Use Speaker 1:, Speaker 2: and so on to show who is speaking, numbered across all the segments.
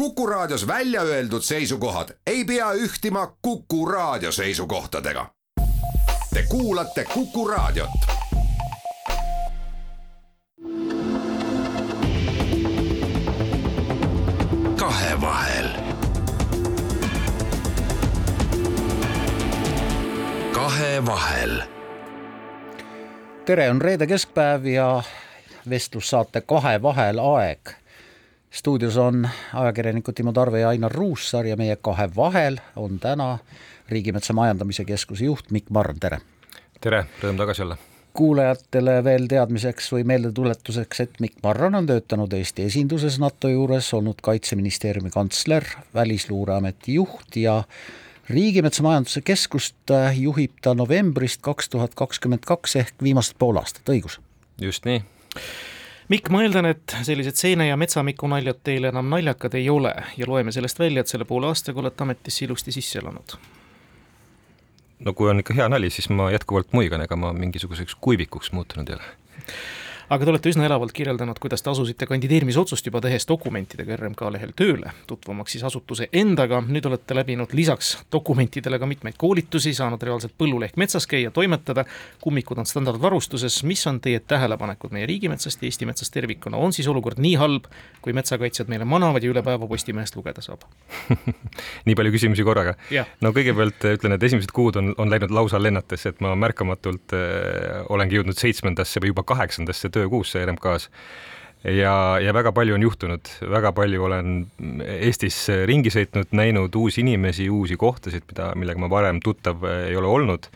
Speaker 1: Kuku Raadios välja öeldud seisukohad ei pea ühtima Kuku Raadio seisukohtadega. Te kuulate Kuku Raadiot. kahevahel. kahevahel.
Speaker 2: tere, on reede keskpäev ja vestlussaate Kahevahel aeg stuudios on ajakirjanikud Timo Tarve ja Ainar Ruussaar ja meie kahe vahel on täna Riigimetsa Majandamise Keskuse juht Mikk Marn, tere!
Speaker 3: tere, rõõm tagasi olla!
Speaker 2: kuulajatele veel teadmiseks või meeldetuletuseks, et Mikk Marran on töötanud Eesti esinduses NATO juures, olnud Kaitseministeeriumi kantsler, Välisluureameti juht ja Riigimetsa Majanduse Keskust juhib ta novembrist kaks tuhat kakskümmend kaks ehk viimased pool aastat, õigus?
Speaker 3: just nii
Speaker 4: Mikk, ma eeldan, et sellised seene- ja metsamiku naljad teile enam naljakad ei ole ja loeme sellest välja, et selle poole aastaga olete ametisse ilusti sisse elanud.
Speaker 3: no kui on ikka hea nali, siis ma jätkuvalt muigan, ega ma mingisuguseks kuivikuks muutunud ei ole
Speaker 4: aga te olete üsna elavalt kirjeldanud, kuidas te asusite kandideerimisotsust juba tehes dokumentidega RMK lehel tööle, tutvumaks siis asutuse endaga, nüüd olete läbinud lisaks dokumentidele ka mitmeid koolitusi, saanud reaalselt põllul ehk metsas käia, toimetada, kummikud on standardvarustuses, mis on teie tähelepanekud meie riigimetsast ja Eesti metsast tervikuna, on siis olukord nii halb, kui metsakaitsjad meile manavad ja üle päeva Postimehest lugeda saab?
Speaker 3: Nii palju küsimusi korraga. no kõigepealt ütlen, et esimesed kuud on, on läinud lausa lennates, et ma märkamatult äh, olengi jõudnud seitsmendasse või juba kaheksandasse töö töökuusse RMK-s ja, ja väga palju on juhtunud, väga palju olen Eestis ringi sõitnud, näinud uusi inimesi, uusi kohtasid, mida, millega ma varem tuttav ei ole olnud.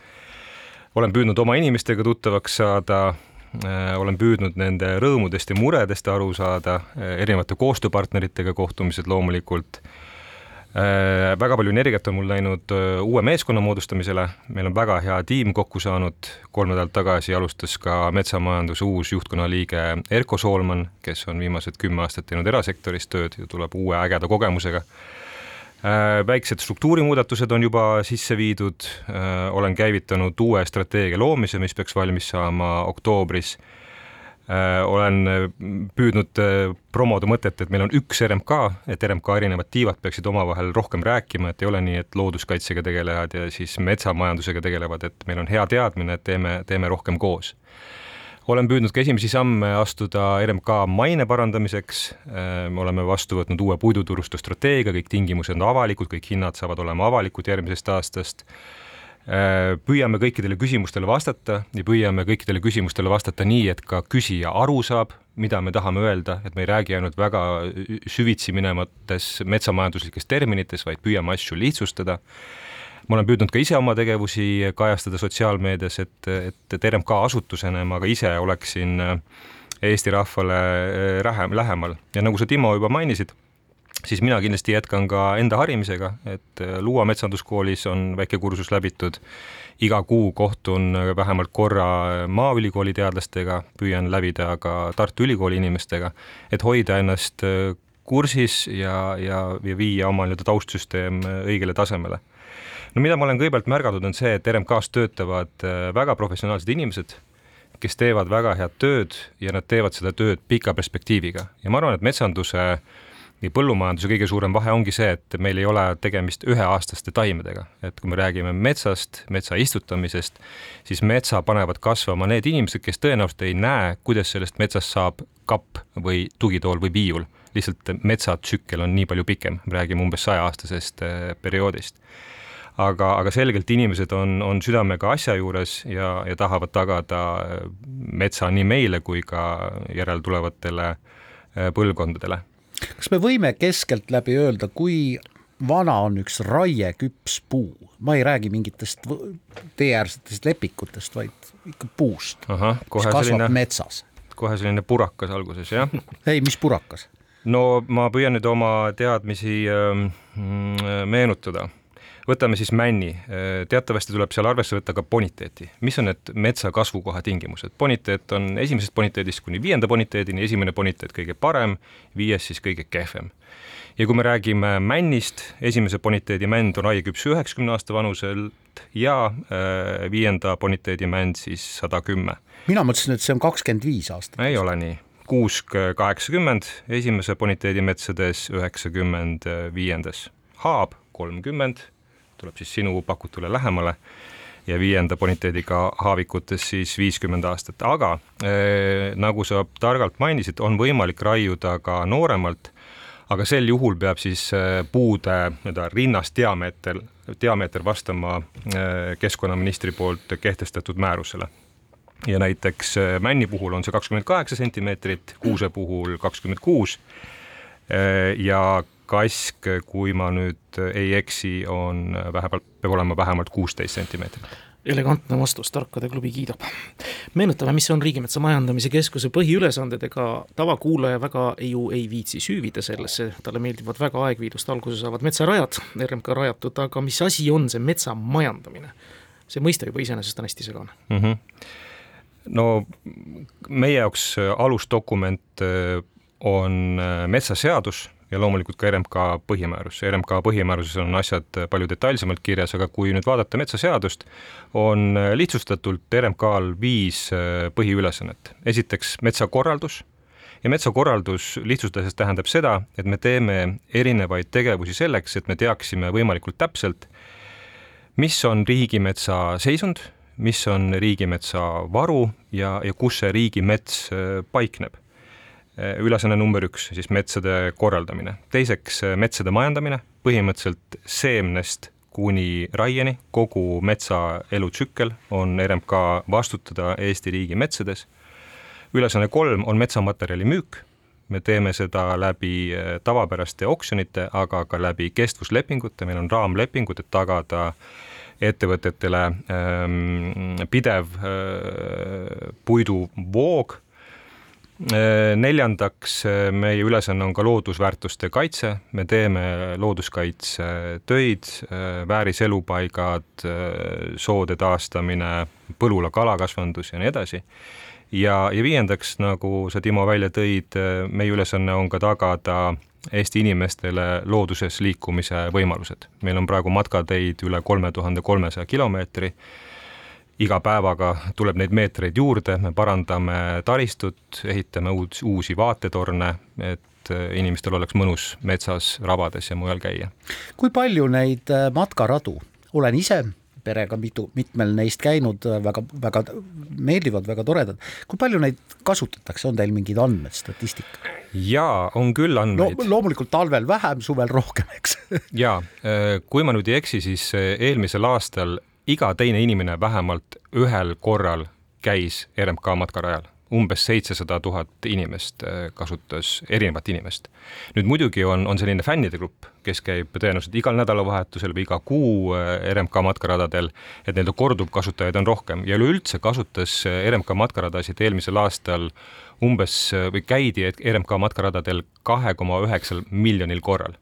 Speaker 3: olen püüdnud oma inimestega tuttavaks saada äh, olen püüdnud nende rõõmudest ja muredest aru saada, erinevate koostööpartneritega kohtumised loomulikult Äh, väga palju energiat on mul läinud äh, uue meeskonna moodustamisele, meil on väga hea tiim kokku saanud, kolm nädalat tagasi alustas ka metsamajanduse uus juhtkonna liige Erko Soolman, kes on viimased kümme aastat teinud erasektoris tööd ja tuleb uue ägeda kogemusega. Äh, väiksed struktuurimuudatused on juba sisse viidud, olen käivitanud uue strateegia loomise, mis peaks valmis saama oktoobris. Äh, olen äh, püüdnud äh, promoda mõtet, et meil on üks RMK, et RMK erinevad tiivad peaksid omavahel rohkem rääkima, et ei ole nii, et looduskaitsega tegelevad ja siis metsamajandusega tegelevad, et meil on hea teadmine, et teeme, teeme rohkem koos. olen püüdnud ka esimesi samme astuda RMK maine parandamiseks, me oleme vastu võtnud uue puiduturustu strateegia, kõik tingimused on avalikud, kõik hinnad saavad olema avalikud järgmisest aastast Äh, püüame kõikidele küsimustele vastata ja püüame kõikidele küsimustele vastata nii, et ka küsija aru saab, mida me tahame öelda, et me ei räägi ainult väga süvitsi minevates metsamajanduslikes terminites, vaid püüame asju lihtsustada. ma olen püüdnud ka ise oma tegevusi kajastada sotsiaalmeedias, et, et RMK asutusena ma ka ise oleksin Eesti rahvale lähem, äh, lähemal ja nagu sa, Timo, juba mainisid siis mina kindlasti jätkan ka enda harimisega, et äh, Luua metsanduskoolis on väike kursus läbitud, iga kuu kohtun vähemalt korra Maaülikooli teadlastega, püüan läbida ka Tartu Ülikooli inimestega, et hoida ennast äh, kursis ja, ja, ja viia oma nii-öelda taustsüsteem äh, õigele tasemele. no mida ma olen kõigepealt märganud, on see, et RMK-s töötavad väga professionaalsed inimesed, kes teevad väga head tööd ja nad teevad seda tööd pika perspektiiviga ja ma arvan, et metsanduse äh, nii põllumajanduse kõige suurem vahe ongi see, et meil ei ole tegemist üheaastaste taimedega, et kui me räägime metsast, metsa istutamisest, siis metsa panevad kasvama need inimesed, kes tõenäoliselt ei näe, kuidas sellest metsast saab kapp või tugitool või viiul. lihtsalt metsatsükkel on nii palju pikem, me räägime umbes sajaaastasest äh, perioodist. Aga, aga selgelt inimesed on, on südamega asja juures ja, ja tahavad tagada äh, metsa nii meile kui ka järeltulevatele äh, põlvkondadele
Speaker 2: kas me võime keskeltläbi öelda, kui vana on üks raieküps puu, ma ei räägi mingitest teeäärsetest lepikutest, vaid ikka puust, mis kasvab selline, metsas.
Speaker 3: kohe selline purakas alguses, jah?
Speaker 2: ei, mis purakas?
Speaker 3: no ma püüan nüüd oma teadmisi äh, meenutada võtame siis männi, teatavasti tuleb seal arvesse võtta ka boniteeti. mis on need metsa kasvukoha tingimused? boniteet on esimesest boniteedist kuni viienda boniteedini, esimene boniteet kõige parem, viies siis kõige kehvem. ja kui me räägime männist, esimese boniteedi mänd on haieküps üheksakümne aasta vanuselt ja äh, viienda boniteedi mänd siis sada kümme.
Speaker 2: mina mõtlesin, et see on kakskümmend viis aastat.
Speaker 3: ei ole nii kuusk kaheksakümmend esimese boniteedimetsades, üheksakümmend viiendas. haab kolmkümmend, tuleb siis sinu pakutule lähemale. Ja viienda boniteediga haavikutes siis viiskümmend aastat, aga äh, nagu sa targalt mainisid, on võimalik raiuda ka nooremalt, aga sel juhul peab siis äh, puude nii-öelda rinnast diameeter, diameeter vastama äh, keskkonnaministri poolt kehtestatud määrusele. Ja näiteks männi puhul on see kakskümmend kaheksa sentimeetrit, kuuse puhul kakskümmend kuus ja kask, kui ma nüüd ei eksi, on vähemalt, peab olema vähemalt kuusteist sentimeetrit
Speaker 4: elegantne vastus, Tarkade klubi kiidab. meenutame, mis on Riigimetsa Majandamise Keskuse põhiülesanded, ega tavakuulaja väga ju ei viitsi süüvida sellesse, talle meeldivad väga aegviidust alguse saavad metsarajad, RMK rajatud, aga mis asi on see metsa majandamine? see mõiste juba iseenesest on hästi segane mm. -hmm.
Speaker 3: no meie jaoks alusdokument äh, on äh, metsaseadus ja loomulikult ka RMK põhimäärus. RMK põhimääruses on asjad palju detailsemalt kirjas, aga kui nüüd vaadata metsaseadust, on lihtsustatult RMK-l viis äh, põhiülesannet. esiteks metsakorraldus ja metsakorraldus lihtsustades tähendab seda, et me teeme erinevaid tegevusi selleks, et me teaksime võimalikult täpselt, mis on riigimetsa seisund, mis on riigimetsa varu ja, ja kus see riigimets äh, paikneb ülesanne number üks, siis metsade korraldamine. teiseks äh, metsade majandamine, põhimõtteliselt seemnest kuni raieni, kogu metsa elutsükkel on RMK vastutada Eesti riigi metsades. ülesanne kolm on metsamaterjali müük, me teeme seda läbi äh, tavapäraste oksjonite, aga ka läbi kestvuslepingute, meil on raamlepingud, et tagada ettevõtetele ähm, pidev äh, puiduvoog Äh, neljandaks, äh, meie ülesanne on ka loodusväärtuste kaitse, me teeme looduskaitsetöid, äh, vääriselupaigad, soode taastamine, põlula kalakasvandus ja nii edasi. ja, ja viiendaks, nagu sa, Timo, välja tõid, meie ülesanne on ka tagada Eesti inimestele looduses liikumise võimalused. meil on praegu matkateid üle kolme tuhande kolmesaja kilomeetri iga päevaga tuleb neid meetreid juurde, me parandame taristut, ehitame uus, uusi vaatetorne, et äh, inimestel oleks mõnus metsas, rabades ja mujal käia.
Speaker 2: kui palju neid äh, matkaradu, olen ise perega mitu, mitmel neist käinud, äh, väga, väga meeldivad, väga toredad. kui palju neid kasutatakse, on teil mingid andmed, statistika?
Speaker 3: jaa, on küll andmeid
Speaker 2: Lo. loomulikult talvel vähem, suvel rohkem, eks
Speaker 3: jaa, kui ma nüüd ei eksi, siis eelmisel aastal iga teine inimene vähemalt ühel korral käis RMK matkarajal. Umbes seitsesada tuhat inimest äh, kasutas, erinevat inimest. nüüd muidugi on, on selline fännide grupp, kes käib tõenäoliselt igal nädalavahetusel või iga kuu äh, RMK matkaradadel, et nii-öelda korduvkasutajaid on rohkem. Ja üleüldse kasutas äh, RMK matkaradasid eelmisel aastal umbes või käidi RMK matkaradadel kahe koma üheksal miljonil korral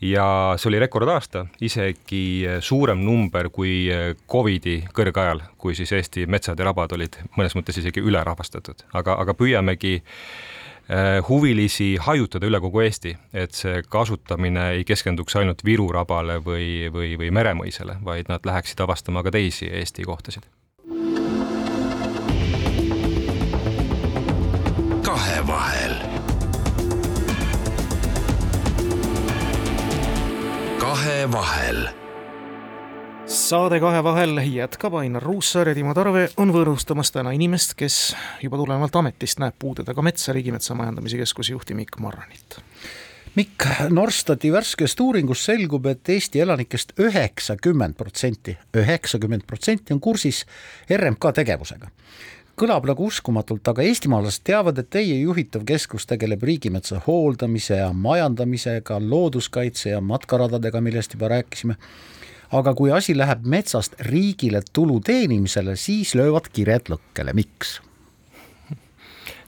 Speaker 3: ja see oli rekordaasta, isegi suurem number kui Covidi kõrgajal, kui siis Eesti metsad ja rabad olid mõnes mõttes isegi ülerahvastatud, aga, aga püüamegi äh, huvilisi hajutada üle kogu Eesti, et see kasutamine ei keskenduks ainult Viru rabale või, või, või Meremõisale, vaid nad läheksid avastama ka teisi Eesti kohtasid.
Speaker 1: kahevahel kahevahel.
Speaker 4: saade Kahevahel jätkab, Ainar Ruussaar ja Timo Tarve on võõrustamas täna inimest, kes juba tulenevalt ametist näeb puude taga metsa, Riigimetsa Majandamise Keskuse juhti Mikk Marranit.
Speaker 2: Mikk, Norstati värskest uuringust selgub, et Eesti elanikest üheksakümmend protsenti, üheksakümmend protsenti on kursis RMK tegevusega kõlab nagu uskumatult, aga eestimaalased teavad, et teie juhitav keskus tegeleb riigimetsa hooldamise ja majandamisega, looduskaitse ja matkaradadega, millest juba rääkisime. aga kui asi läheb metsast riigile tulu teenimisele, siis löövad kired lõkkele, miks?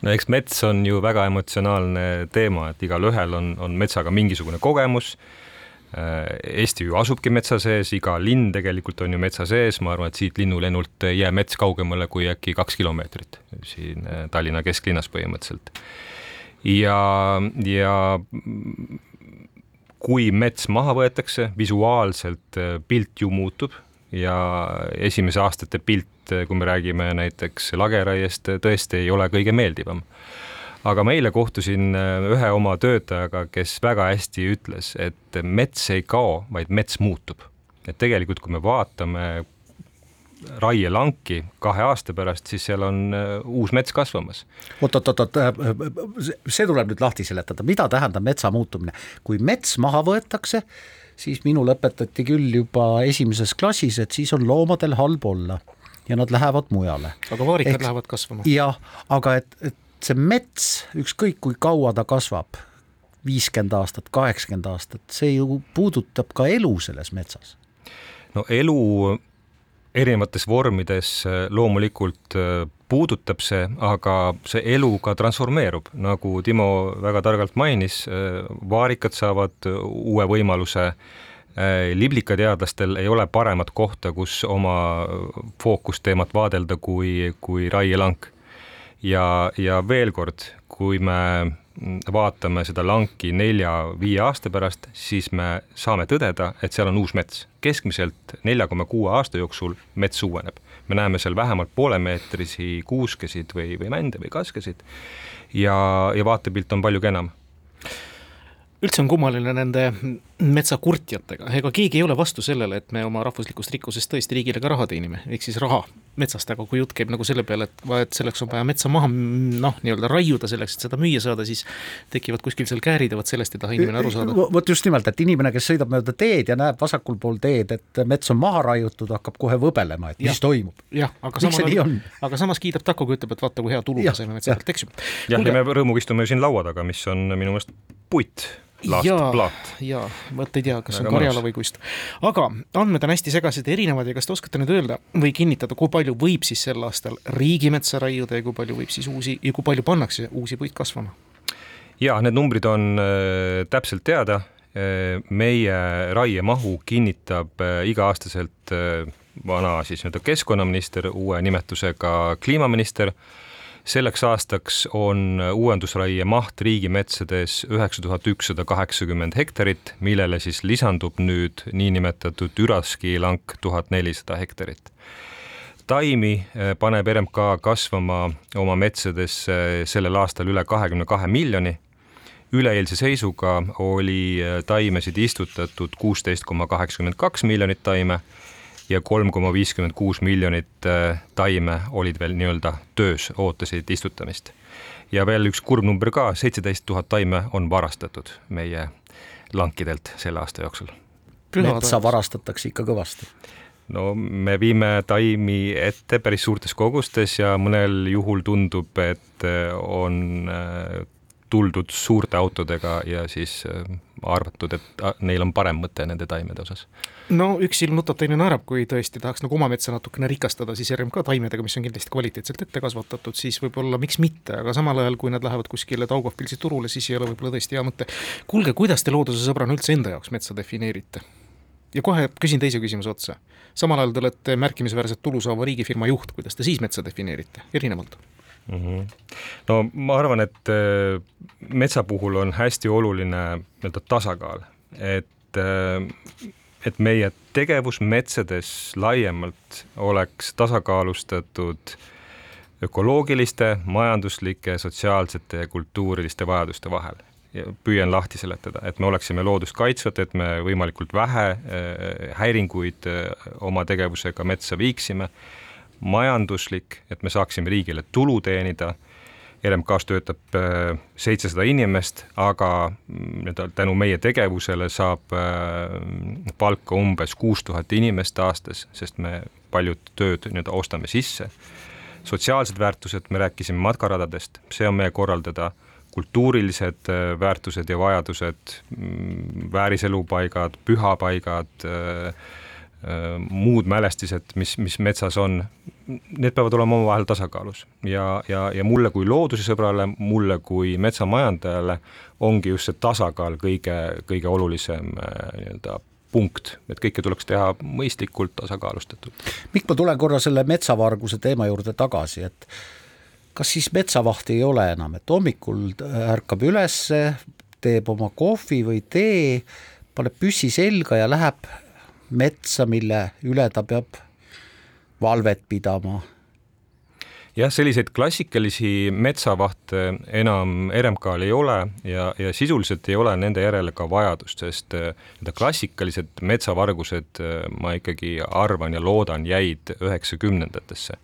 Speaker 3: no eks mets on ju väga emotsionaalne teema, et igalühel on, on metsaga mingisugune kogemus Eesti ju asubki metsa sees, iga linn tegelikult on ju metsa sees, ma arvan, et siit linnulennult ei jää mets kaugemale kui äkki kaks kilomeetrit siin äh, Tallinna kesklinnas põhimõtteliselt. ja, ja kui mets maha võetakse, visuaalselt äh, pilt ju muutub ja esimese aastate pilt, kui me räägime näiteks lageraiest, tõesti ei ole kõige meeldivam aga ma eile kohtusin ühe oma töötajaga, kes väga hästi ütles, et mets ei kao, vaid mets muutub. et tegelikult, kui me vaatame raielanki kahe aasta pärast, siis seal on uus mets kasvamas.
Speaker 2: oot, oot, oot, oot, see tuleb nüüd lahti seletada, mida tähendab metsa muutumine, kui mets maha võetakse siis minul õpetati küll juba esimeses klassis, et siis on loomadel halb olla ja nad lähevad mujale.
Speaker 4: aga vaarikad Ehk, lähevad kasvama.
Speaker 2: jah, aga et, et see mets, ükskõik kui kaua ta kasvab, viiskümmend aastat, kaheksakümmend aastat, see ju puudutab ka elu selles metsas.
Speaker 3: no elu erinevates vormides loomulikult puudutab see, aga see elu ka transformeerub, nagu Timo väga targalt mainis, vaarikad saavad uue võimaluse liblikateadlastel ei ole paremat kohta, kus oma fookusteemat vaadelda kui, kui raielank. Ja, ja veel kord, kui me vaatame seda lanki nelja-viie aasta pärast, siis me saame tõdeda, et seal on uus mets. keskmiselt nelja koma kuue aasta jooksul mets uueneb. me näeme seal vähemalt poolemeetrisi kuuskesid või, või mände või kaskesid ja, ja vaatepilt on palju kenam
Speaker 4: üldse on kummaline nende metsakurtjatega, ega keegi ei ole vastu sellele, et me oma rahvuslikust rikkusest tõesti riigile ka raha teenime, ehk siis raha metsast, aga kui jutt käib nagu selle peale, et, et selleks on vaja metsa maha noh, nii-öelda raiuda selleks, et seda müüa saada, siis tekivad kuskil seal käärid ja vot sellest ei taha inimene aru saada.
Speaker 2: vot just nimelt, et inimene, kes sõidab mööda teed ja näeb vasakul pool teed, et mets on maha raiutud, hakkab kohe võbelema, et ja. mis toimub.
Speaker 4: jah, aga samal, aga samas kiidab takku, kui ütleb, et vaata, kui hea tulu me saime metsa pealt, eks ju.
Speaker 3: jah, ja me rõõmuga istume siin laua taga, mis on minu meelest puit last
Speaker 4: jaa,
Speaker 3: plaat.
Speaker 4: jaa, vot ei tea, kas Väga on Karjala või kust. aga andmed on hästi segased ja erinevad ja kas te oskate nüüd öelda või kinnitada, kui palju võib siis sel aastal riigimetsa raiuda ja kui palju võib siis uusi ja kui palju pannakse uusi puid kasvama?
Speaker 3: jaa, need numbrid on äh, täpselt teada äh,. meie raiemahu kinnitab äh, iga-aastaselt äh, vana siis nii-öelda keskkonnaminister, uue nimetusega kliimaminister selleks aastaks on uuendusraie maht riigimetsades üheksa tuhat ükssada kaheksakümmend hektarit, millele siis lisandub nüüd niinimetatud üraskiilank tuhat nelisada hektarit. taimi eh, paneb RMK kasvama oma metsadesse sellel aastal üle kahekümne kahe miljoni üleeilse seisuga oli eh, taimesid istutatud kuusteist koma kaheksakümmend kaks miljonit taime ja kolm koma viiskümmend kuus miljonit äh, taime olid veel nii-öelda töös, ootasid istutamist. ja veel üks kurb number ka, seitseteist tuhat taime on varastatud meie lankidelt selle aasta jooksul.
Speaker 2: metsa varastatakse ikka kõvasti
Speaker 3: no me viime taimi ette päris suurtes kogustes ja mõnel juhul tundub, et äh, on äh, tuldud suurte autodega ja siis arvatud, et neil on parem mõte nende taimede osas
Speaker 4: no üks silm nutab, teine naerab, kui tõesti tahaks nagu oma metsa natukene rikastada, siis RMK taimedega, mis on kindlasti kvaliteetselt ette kasvatatud, siis võib-olla miks mitte, aga samal ajal, kui nad lähevad kuskile Daugavpilsi turule, siis ei ole võib-olla tõesti hea mõte. kuulge, kuidas te looduse sõbrana üldse enda jaoks metsa defineerite? ja kohe küsin teise küsimuse otsa. samal ajal te olete märkimisväärselt tulu saava riigifirma juht, kuidas te siis metsa defineerite, erinevalt?
Speaker 3: Mm -hmm. no ma arvan, et äh, metsa puhul on hästi oluline nii-öelda tasakaal, et äh, et meie tegevus metsades laiemalt oleks tasakaalustatud ökoloogiliste, majanduslike, sotsiaalsete ja kultuuriliste vajaduste vahel. ja püüan lahti seletada, et me oleksime loodust kaitsvad, et me võimalikult vähe äh, häiringuid äh, oma tegevusega metsa viiksime, majanduslik, et me saaksime riigile tulu teenida RMK-s töötab äh, seitsesada inimest, aga mm, nii-öelda tänu meie tegevusele saab äh, palka umbes kuus tuhat inimest aastas, sest me paljud tööd nii-öelda ostame sisse. sotsiaalsed väärtused, me rääkisime matkaradadest, see on meie korraldada, kultuurilised äh, väärtused ja vajadused, mm, vääriselupaigad, pühapaigad muud mälestised, mis, mis metsas on, need peavad olema omavahel tasakaalus ja, ja, ja mulle kui loodusesõbrale, mulle kui metsamajandajale ongi just see tasakaal kõige, kõige olulisem äh, nii-öelda punkt, et kõike tuleks teha mõistlikult tasakaalustatult.
Speaker 2: Mikk, ma tulen korra selle metsavarguse teema juurde tagasi, et kas siis metsavahti ei ole enam, et hommikul ärkab ülesse, teeb oma kohvi või tee, paneb püssi selga ja läheb metsa, mille üle ta peab valvet pidama.
Speaker 3: jah, selliseid klassikalisi metsavahte enam RMK-l ei ole ja, ja sisuliselt ei ole nende järele ka vajadust, sest äh, need klassikalised metsavargused, äh, ma ikkagi arvan ja loodan, jäid üheksakümnendatesse.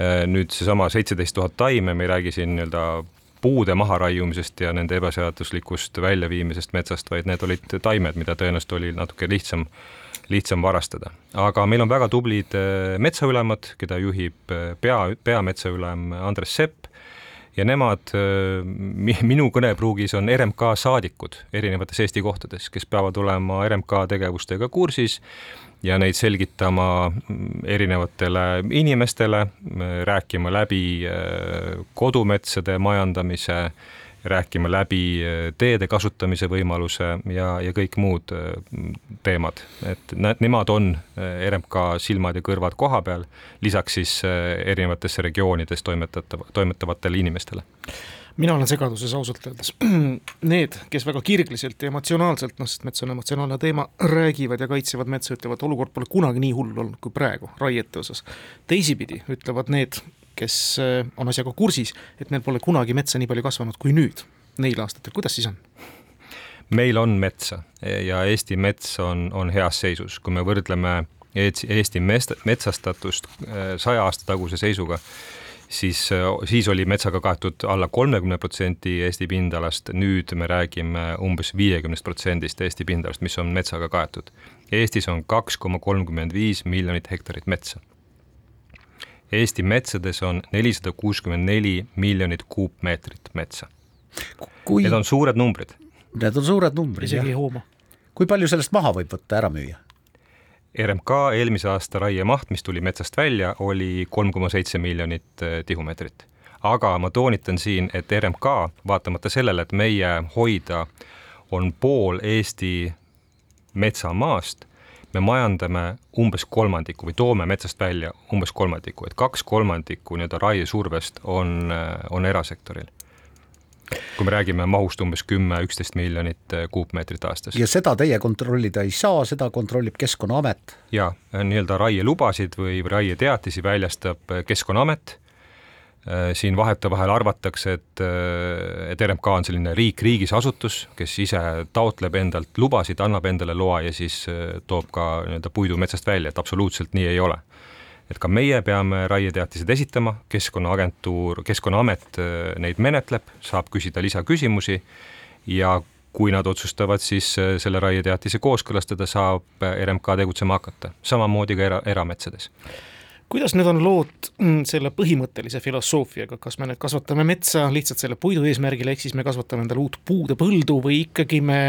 Speaker 3: Äh, nüüd seesama seitseteist tuhat taime, me ei räägi siin nii-öelda puude maharaiumisest ja nende ebaseaduslikust väljaviimisest metsast, vaid need olid taimed, mida tõenäoliselt oli natuke lihtsam lihtsam varastada. aga meil on väga tublid äh, metsaülemad, keda juhib äh, pea, peametsaülem Andres Sepp ja nemad äh, minu kõnepruugis on RMK saadikud erinevates Eesti kohtades, kes peavad olema RMK tegevustega kursis ja neid selgitama mm, erinevatele inimestele, rääkima läbi kodumetsade majandamise rääkima läbi eh, teede kasutamise võimaluse ja, ja kõik muud eh, teemad, et nad, nemad on eh, RMK silmad ja kõrvad koha peal, lisaks siis erinevatesse regioonides toimetatav, toimetavatele inimestele
Speaker 4: mina olen segaduses ausalt öeldes. Need, kes väga kirgliselt ja emotsionaalselt, noh, sest mets on emotsionaalne teema, räägivad ja kaitsevad metsa, ütlevad, olukord pole kunagi nii hull olnud kui praegu raiete osas. teisipidi ütlevad need, kes äh, on asjaga kursis, et meil pole kunagi metsa nii palju kasvanud kui nüüd, neil aastatel, kuidas siis on?
Speaker 3: meil on metsa ja Eesti mets on, on heas seisus, kui me võrdleme Eesti metsastatust äh, saja aasta taguse seisuga, siis, äh, siis oli metsaga kaetud alla kolmekümne protsendi Eesti pindalast, nüüd me räägime umbes viiekümnest protsendist Eesti pindalast, mis on metsaga kaetud. Eestis on kaks koma kolmkümmend viis miljonit hektarit metsa Eesti metsades on nelisada kuuskümmend neli miljonit kuupmeetrit metsa Kui.... Need on suured numbrid.
Speaker 2: Need on suured numbrid,
Speaker 4: jah. isegi ei hooma.
Speaker 2: kui palju sellest maha võib võtta, ära müüa?
Speaker 3: RMK eelmise aasta raiemaht, mis tuli metsast välja, oli kolm koma seitse miljonit eh, tihumeetrit. aga ma toonitan siin, et RMK, vaatamata sellele, et meie hoida on pool Eesti metsamaast me majandame umbes kolmandiku või toome metsast välja umbes kolmandiku, et kaks kolmandikku nii-öelda raiesurvest on, on erasektoril. kui me räägime mahust umbes kümme, üksteist miljonit eh, kuupmeetrit aastas.
Speaker 2: ja seda teie kontrollida ei saa, seda kontrollib Keskkonnaamet?
Speaker 3: jaa, nii-öelda raielubasid või raieteatisi väljastab Keskkonnaamet Äh, siin vahetevahel arvatakse, et, äh, et RMK on selline riik riigis asutus, kes ise taotleb endalt lubasid, annab endale loa ja siis äh, toob ka nii-öelda puidu metsast välja, et absoluutselt nii ei ole. et ka meie peame raieteatised esitama, Keskkonnaagentuur, Keskkonnaamet neid menetleb, saab küsida lisaküsimusi ja kui nad otsustavad siis selle raieteatise kooskõlastada, saab RMK tegutsema hakata, samamoodi ka era, erametsades
Speaker 4: kuidas need on lood mm, selle põhimõttelise filosoofiaga, kas me nüüd kasvatame metsa lihtsalt selle puidu eesmärgil, ehk siis me kasvatame endale uut puude põldu või ikkagi me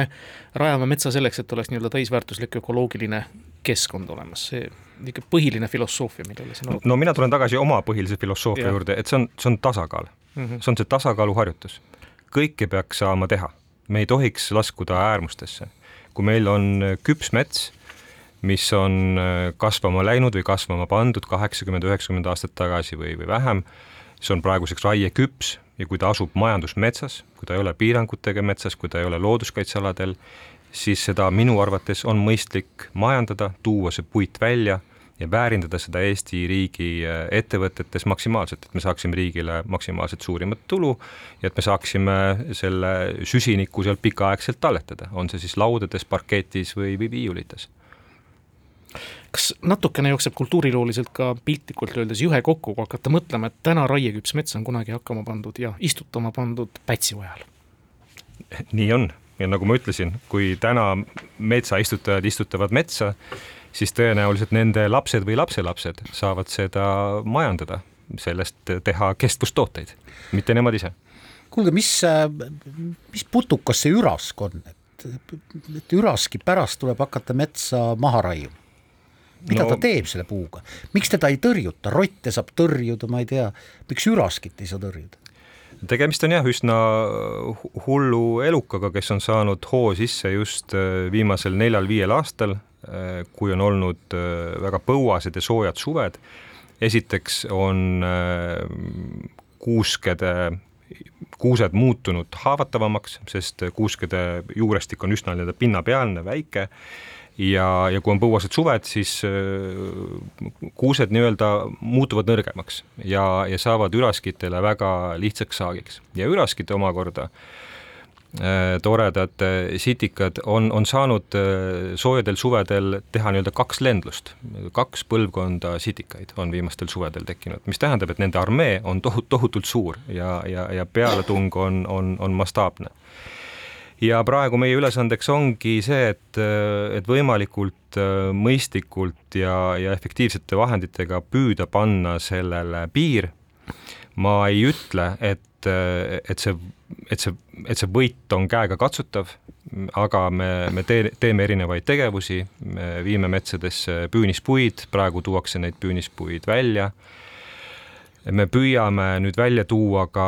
Speaker 4: rajame metsa selleks, et oleks nii-öelda täisväärtuslik ökoloogiline keskkond olemas, see niisugune põhiline filosoofia, millele siin
Speaker 3: no mina tulen tagasi oma põhilise filosoofia ja. juurde, et see on, see on tasakaal mm. -hmm. see on see tasakaaluharjutus. kõike peaks saama teha, me ei tohiks laskuda äärmustesse. kui meil on küps mets mis on äh, kasvama läinud või kasvama pandud kaheksakümmend, üheksakümmend aastat tagasi või, või vähem, see on praeguseks raieküps ja kui ta asub majandusmetsas, kui ta ei ole piirangutega metsas, kui ta ei ole looduskaitsealadel, siis seda minu arvates on mõistlik majandada, tuua see puit välja ja väärindada seda Eesti riigi äh, ettevõtetes maksimaalselt, et me saaksime riigile maksimaalselt suurimat tulu ja et me saaksime selle süsiniku sealt pikaaegselt talletada, on see siis laudades, parketis või, või viiulites
Speaker 4: kas natukene jookseb kultuurilooliselt ka piltlikult öeldes juhe kokku, kui hakata mõtlema, et täna raieküps mets on kunagi hakkama pandud ja istutama pandud pätsiojal?
Speaker 3: nii on ja nagu ma ütlesin, kui täna metsaistutajad istutavad metsa, siis tõenäoliselt nende lapsed või lapselapsed saavad seda majandada, sellest teha kestvustooteid, mitte nemad ise.
Speaker 2: kuulge, mis, mis putukas see ürask on, et, et üraski pärast tuleb hakata metsa maha raiuma? Mida no, ta teeb selle puuga, miks teda ei tõrjuta, rotte saab tõrjuda, ma ei tea, miks üraskit ei saa tõrjuda?
Speaker 3: tegemist on jah, üsna hullu elukaga, kes on saanud hoo sisse just äh, viimasel neljal-viiel aastal, äh, kui on olnud äh, väga põuased ja soojad suved. esiteks on kuuskede, kuused muutunud haavatavamaks, sest kuuskede juurestik on üsna nii-öelda pinnapealne, väike ja, ja kui on põuased suved, siis kuused nii-öelda muutuvad nõrgemaks ja, ja saavad üraskitele väga lihtsaks saagiks ja üraskid omakorda äh, Äh, toredad äh, sitikad on, on saanud äh, soojadel suvedel teha nii-öelda kaks lendlust, kaks põlvkonda sitikaid on viimastel suvedel tekkinud, mis tähendab, et nende armee on tohut-, tohutult suur ja, ja, ja pealetung on, on, on mastaapne. Ja praegu meie ülesandeks ongi see, et, et võimalikult mõistlikult ja, ja efektiivsete vahenditega püüda panna sellele piir. ma ei ütle, et et, et see, et see, et see võit on käegakatsutav, aga me, me tee, teeme erinevaid tegevusi, me viime metsadesse püünispuid, praegu tuuakse neid püünispuid välja. Me püüame nüüd välja tuua ka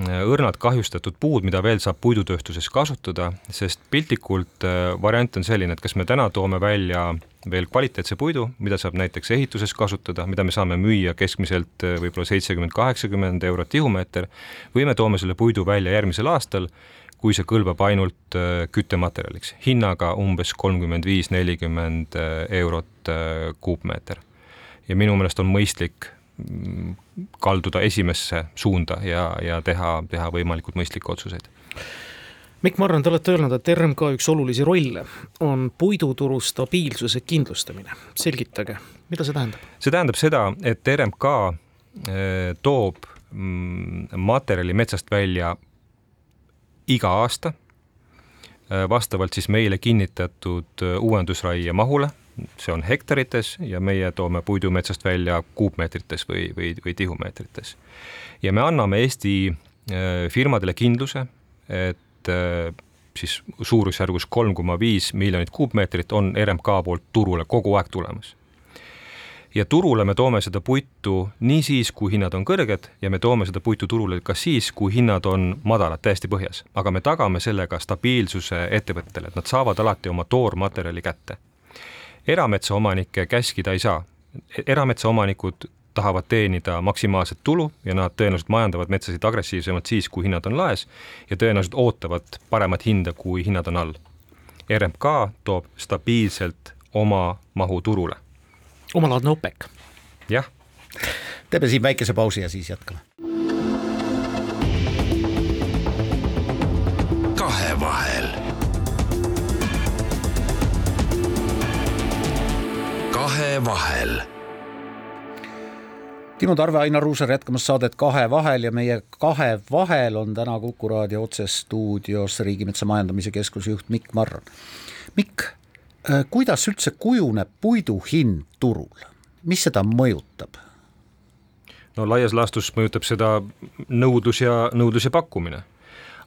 Speaker 3: õrnalt kahjustatud puud, mida veel saab puidutööstuses kasutada, sest piltlikult äh, variant on selline, et kas me täna toome välja veel kvaliteetse puidu, mida saab näiteks ehituses kasutada, mida me saame müüa keskmiselt äh, võib-olla seitsekümmend, kaheksakümmend eurot tihumeeter, või me toome selle puidu välja järgmisel aastal, kui see kõlbab ainult äh, küttematerjaliks, hinnaga umbes kolmkümmend viis, nelikümmend äh, eurot kuupmeeter. ja minu meelest on mõistlik mm, kalduda esimesse suunda ja, ja teha, teha võimalikult mõistlikke otsuseid
Speaker 4: Mikk Marran, te olete öelnud, et RMK üks olulisi rolle on puiduturu stabiilsuse kindlustamine. selgitage, mida see tähendab?
Speaker 3: see tähendab seda, et RMK eh, toob mm, materjali metsast välja iga aasta eh, vastavalt siis meile kinnitatud eh, uuendusraie mahule, see on hektarites ja meie toome puidu metsast välja kuupmeetrites või, või, või tihumeetrites. ja me anname Eesti firmadele kindluse, et äh, siis suurusjärgus kolm koma viis miljonit kuupmeetrit on RMK poolt turule kogu aeg tulemas. ja turule me toome seda puitu nii siis, kui hinnad on kõrged ja me toome seda puitu turule ka siis, kui hinnad on madalad, täiesti põhjas, aga me tagame sellega stabiilsuse ettevõtetele, et nad saavad alati oma toormaterjali kätte. Erametsaomanikke käskida ei saa, erametsaomanikud tahavad teenida maksimaalset tulu ja nad tõenäoliselt majandavad metsasid agressiivsemalt siis, kui hinnad on laes ja tõenäoliselt ootavad paremat hinda, kui hinnad on all. RMK toob stabiilselt oma mahu turule.
Speaker 4: omalaadne OPEC.
Speaker 3: jah.
Speaker 2: teeme siin väikese pausi ja siis jätkame.
Speaker 1: kahevahel. Kahevahel
Speaker 2: Timo Tarve, Ainar Ruussaar jätkamas saadet Kahe vahel ja meie Kahe vahel on täna Kuku raadio otsestuudios Riigimetsa Majandamise Keskuse juht Mikk Marran. Mikk, äh, kuidas üldse kujuneb puidu hind turul, mis seda mõjutab?
Speaker 3: no laias laastus mõjutab seda nõudlus ja, nõudlus ja pakkumine.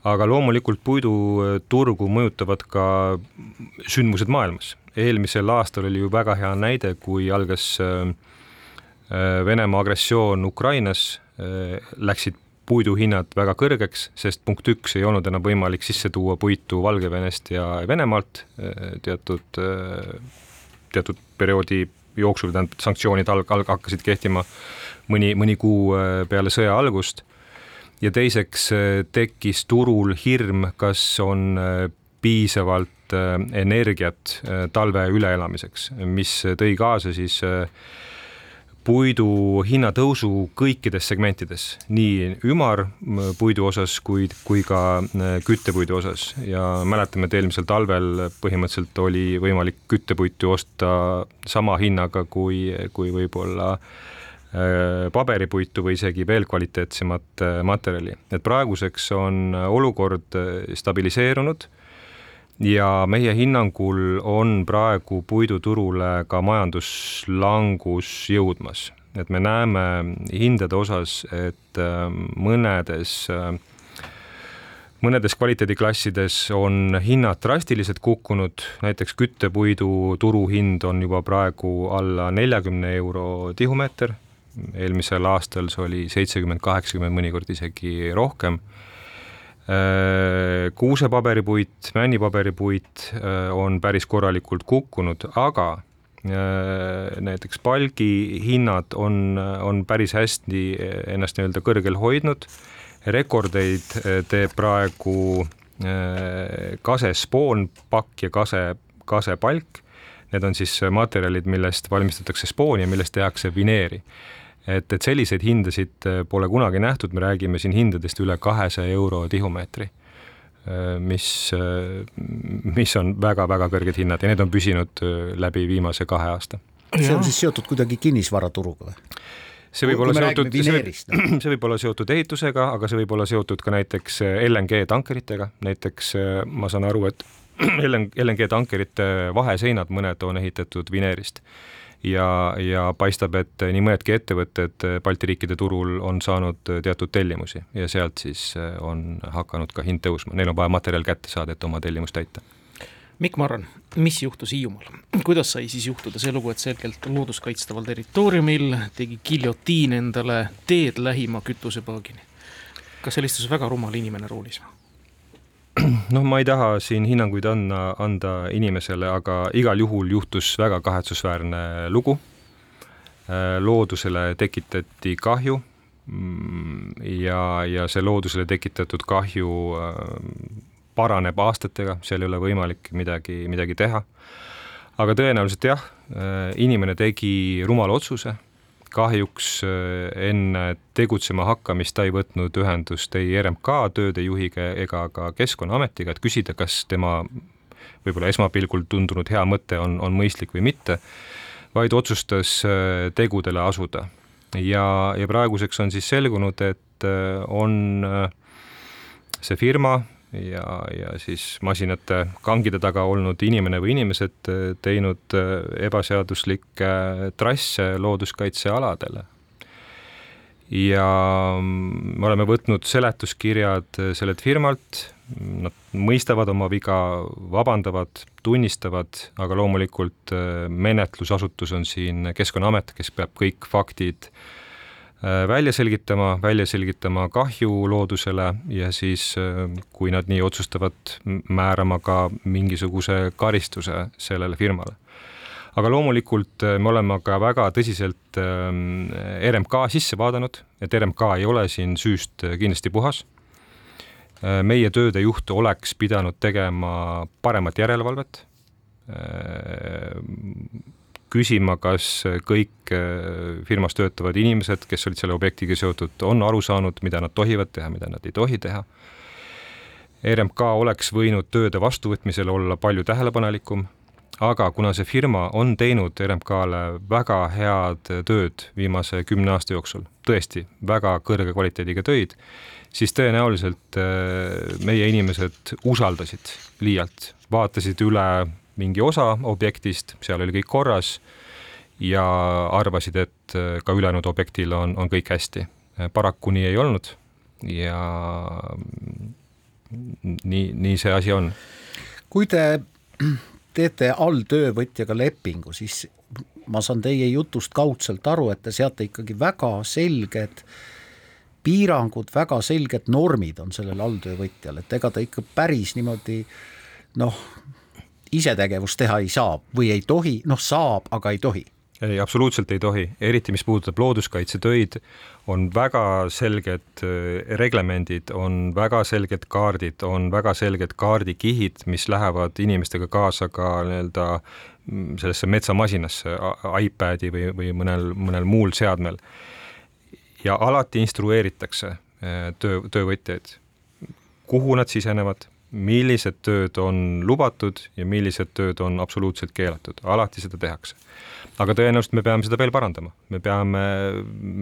Speaker 3: aga loomulikult puiduturgu mõjutavad ka sündmused maailmas. Eelmisel aastal oli ju väga hea näide, kui algas äh, Äh, Venemaa agressioon Ukrainas äh, läksid puiduhinnad väga kõrgeks, sest punkt üks ei olnud enam võimalik sisse tuua puitu Valgevenest ja Venemaalt teatud, teatud perioodi jooksul, tähendab sanktsioonid alg-, alg-, hakkasid kehtima mõni, mõni kuu peale sõja algust. ja teiseks tekkis turul hirm, kas on piisavalt energiat talve üleelamiseks, mis tõi kaasa siis äh, puidu hinnatõusu kõikides segmentides, nii ümarpuidu osas kui, kui ka äh, küttepuidu osas. Ja mäletame, et eelmisel talvel põhimõtteliselt oli võimalik küttepuitu osta sama hinnaga kui, kui võib-olla äh, paberipuitu või isegi veel kvaliteetsemat äh, materjali, et praeguseks on olukord stabiliseerunud ja meie hinnangul on praegu puiduturule ka majanduslangus jõudmas, et me näeme hindade osas, et äh, mõnedes äh, mõnedes kvaliteediklassides on hinnad drastiliselt kukkunud, näiteks küttepuidu turuhind on juba praegu alla neljakümne euro tihumeeter, eelmisel aastal see oli seitsekümmend, kaheksakümmend, mõnikord isegi rohkem kuusepaberipuit, männipaberipuit äh, on päris korralikult kukkunud, aga äh, näiteks palgi hinnad on, on päris hästi ennast nii-öelda kõrgel hoidnud. rekordeid teeb praegu kase spoonpakk ja kase, kasepalk Need on siis materjalid, millest valmistatakse spooni ja millest tehakse vineeri et, et selliseid hindasid pole kunagi nähtud, me räägime siin hindadest üle kahesaja euro tihumeetri mis, mis on väga-väga kõrged hinnad ja need on püsinud läbi viimase kahe aasta.
Speaker 2: see on siis seotud kuidagi kinnisvaraturuga või?
Speaker 3: see võib olla seotud, see, see võib olla seotud ehitusega, aga see võib olla seotud ka näiteks LNG tankeritega, näiteks ma saan aru, et LNG tankerite vaheseinad, mõned on ehitatud vineerist ja, ja paistab, et nii mõnedki ettevõtted Balti riikide turul on saanud teatud tellimusi ja sealt siis on hakanud ka hind tõusma, neil on vaja materjal kätte saada, et oma tellimust täita.
Speaker 4: Mikk Marran, mis juhtus Hiiumaal, kuidas sai siis juhtuda see lugu, et selgelt looduskaitstaval territooriumil tegi giljotiin endale teed lähima kütusepaagini? kas seal istus väga rumal inimene roolis või?
Speaker 3: noh, ma ei taha siin hinnanguid anda, anda inimesele, aga igal juhul juhtus väga kahetsusväärne lugu. Äh, loodusele tekitati kahju mm, ja, ja see loodusele tekitatud kahju äh, paraneb aastatega, seal ei ole võimalik midagi, midagi teha. aga tõenäoliselt jah, äh, inimene tegi rumala otsuse kahjuks äh, enne tegutsema hakkamist ta ei võtnud ühendust ei RMK töödejuhiga ega ka Keskkonnaametiga, et küsida, kas tema võib-olla esmapilgul tundunud hea mõte on, on mõistlik või mitte, vaid otsustas äh, tegudele asuda. ja, ja praeguseks on siis selgunud, et äh, on see firma, ja, ja siis masinate kangide taga olnud inimene või inimesed äh, teinud äh, ebaseaduslikke trasse looduskaitsealadele. ja mm, me oleme võtnud seletuskirjad äh, sellelt firmalt, nad mõistavad oma viga, vabandavad, tunnistavad, aga loomulikult menetlusasutus on siin Keskkonnaamet, kes peab kõik faktid Äh, välja selgitama, välja selgitama kahju loodusele ja siis, äh, kui nad nii otsustavad, määrama ka mingisuguse karistuse sellele firmale. aga loomulikult äh, me oleme ka väga tõsiselt ähm, RMK sisse vaadanud, et RMK ei ole siin süüst kindlasti puhas. meie tööde juht oleks pidanud tegema paremat järelevalvet küsima, kas kõik äh, firmas töötavad inimesed, kes olid selle objektiga seotud, on aru saanud, mida nad tohivad teha, mida nad ei tohi teha. RMK oleks võinud tööde vastuvõtmisel olla palju tähelepanelikum, aga kuna see firma on teinud RMK-le väga head tööd viimase kümne aasta jooksul, tõesti väga kõrge kvaliteediga töid, siis tõenäoliselt äh, meie inimesed usaldasid liialt, vaatasid üle mingi osa objektist, seal oli kõik korras ja arvasid, et äh, ka ülejäänud objektil on, on kõik hästi. paraku nii ei olnud ja nii, nii see asi on.
Speaker 2: kui te teete alltöövõtjaga lepingu, siis ma saan teie jutust kaudselt aru, et te seate ikkagi väga selged piirangud, väga selged normid on sellel alltöövõtjal, et ega ta ikka päris niimoodi noh, isetegevust teha ei saa või ei tohi, noh saab, aga ei tohi
Speaker 3: ei, absoluutselt ei tohi, eriti mis puudutab looduskaitsetöid, on väga selged äh, reglemendid, on väga selged kaardid, on väga selged kaardikihid, mis lähevad inimestega kaasa ka nii-öelda mm, sellesse metsamasinasse, iPadi või, või mõnel, mõnel muul seadmel. ja alati instrueeritakse äh, töö, töövõtjaid, kuhu nad sisenevad millised tööd on lubatud ja millised tööd on absoluutselt keelatud, alati seda tehakse. aga tõenäoliselt me peame seda veel parandama, me peame,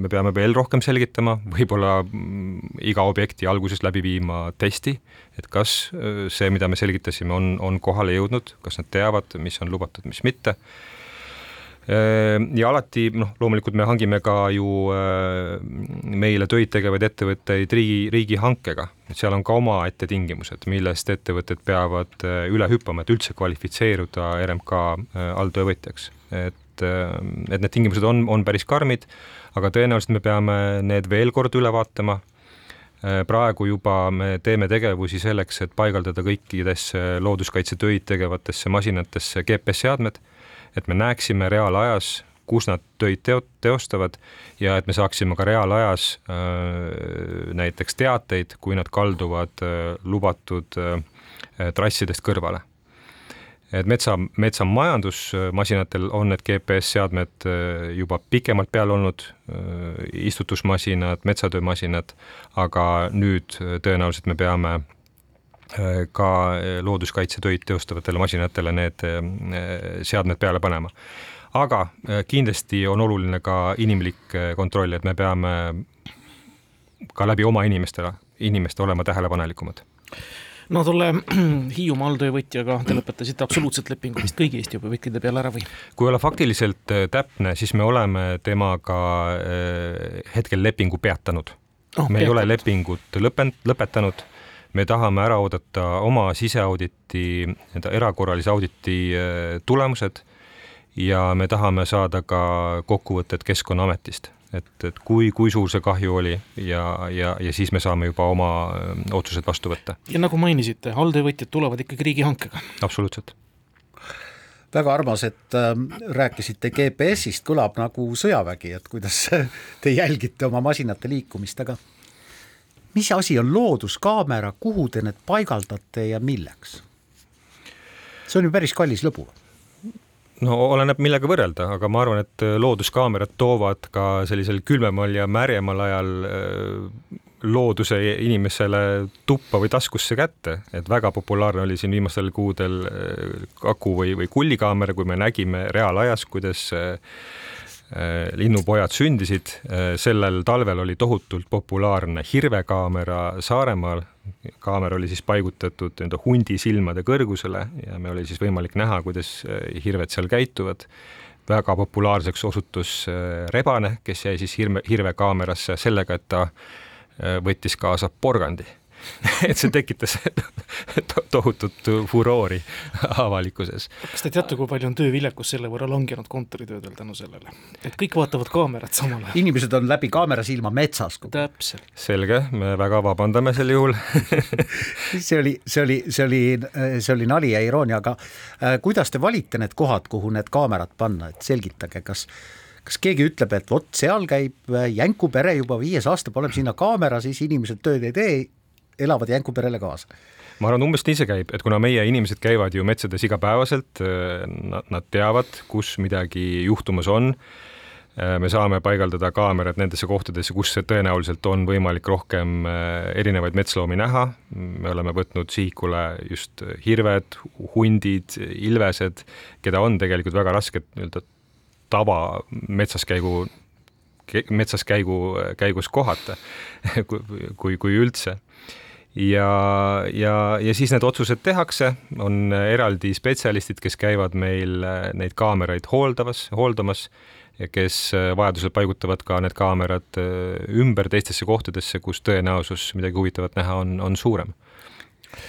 Speaker 3: me peame veel rohkem selgitama, võib-olla mm, iga objekti alguses läbi viima testi, et kas äh, see, mida me selgitasime, on, on kohale jõudnud, kas nad teavad, mis on lubatud, mis mitte ja alati noh, loomulikult me hangime ka ju ehm, meile töid tegevaid ettevõtteid riigi, riigihankega, et seal on ka omaette tingimused, millest ettevõtted peavad eh, üle hüppama, et üldse kvalifitseeruda RMK alltöövõtjaks. et, ehm, et need tingimused on, on päris karmid, aga tõenäoliselt me peame need veel kord üle vaatama. Praegu juba me teeme tegevusi selleks, et paigaldada kõikidesse looduskaitsetöid tegevatesse masinatesse GPS-seadmed et me näeksime reaalajas, kus nad töid teo-, teostavad ja et me saaksime ka reaalajas äh, näiteks teateid, kui nad kalduvad äh, lubatud äh, trassidest kõrvale. Et metsa, metsamajandusmasinatel on need GPS-seadmed juba pikemalt peal olnud, istutusmasinad, metsatöömasinad, aga nüüd tõenäoliselt me peame ka looduskaitsetöid teostavatele masinatele need seadmed peale panema aga äh, kindlasti on oluline ka inimlik äh, kontroll, et me peame ka läbi oma inimestele, inimeste olema tähelepanelikumad
Speaker 4: no tolle Hiiumaa alltöövõtjaga te lõpetasite absoluutselt lepingu vist kõigi Eesti hobuvõtjate peale ära või?
Speaker 3: kui olla faktiliselt äh, täpne, siis me oleme temaga hetkel lepingu peatanud oh,. me peatanud. ei ole lepingut lõpend-, lõpetanud, me tahame ära oodata oma siseauditi, nii-öelda erakorralise auditi tulemused ja me tahame saada ka kokkuvõtted Keskkonnaametist, et, et kui, kui suur see kahju oli ja, ja, ja siis me saame juba oma otsused vastu võtta.
Speaker 4: ja nagu mainisite, alltöövõtjad tulevad ikkagi riigihankega.
Speaker 3: absoluutselt.
Speaker 2: väga armas, et äh, rääkisite GPS-ist, kõlab nagu sõjavägi, et kuidas te jälgite oma masinate liikumist, aga mis asi on looduskaamera, kuhu te need paigaldate ja milleks? see on ju päris kallis lõbu
Speaker 3: no oleneb, millega võrrelda, aga ma arvan, et äh, looduskaamerad toovad ka sellisel külmemal ja märjemal ajal äh, looduse inimesele tuppa või taskusse kätte, et väga populaarne oli siin viimastel kuudel äh, aku või, või kullikaamera, kui me nägime reaalajas, kuidas linnupojad sündisid, sellel talvel oli tohutult populaarne hirvekaamera Saaremaal, kaamera oli siis paigutatud nii-öelda hundi silmade kõrgusele ja me oli siis võimalik näha, kuidas äh, hirved seal käituvad. väga populaarseks osutus äh, rebane, kes jäi siis hirme, hirvekaamerasse sellega, et ta äh, võttis kaasa porgandi et see tekitas tohutut furoori avalikkuses.
Speaker 4: kas te teate, kui palju on tööviljakus selle võrra langenud kontoritöödel tänu sellele, et kõik vaatavad kaamerat samal ajal?
Speaker 2: inimesed on läbi kaamera silma metsas.
Speaker 4: täpselt.
Speaker 3: selge, me väga vabandame sel juhul
Speaker 2: see oli, see oli, see oli, see oli nali ja iroonia, aga äh, kuidas te valite need kohad, kuhu need kaamerad panna, et selgitage, kas kas keegi ütleb, et vot seal käib äh, Jänku pere juba viies aasta, paneme sinna kaamera, siis inimesed tööd ei tee elavad Jänku perele kaasa.
Speaker 3: Ma arvan, umbes nii see käib, et kuna meie inimesed käivad ju metsades igapäevaselt, nad, nad teavad, kus midagi juhtumas on, me saame paigaldada kaamerad nendesse kohtadesse, kus tõenäoliselt on võimalik rohkem erinevaid metsloomi näha, me oleme võtnud sihikule just hirved, hundid, ilvesed, keda on tegelikult väga raske nii-öelda tava metsaskäigu metsas käigu, käigus kohata, kui, kui üldse ja, ja, ja siis need otsused tehakse, on eraldi spetsialistid, kes käivad meil äh, neid kaameraid hooldamas, hooldamas ja kes äh, vajadusel paigutavad ka need kaamerad äh, ümber teistesse kohtadesse, kus tõenäosus midagi huvitavat näha on, on suurem.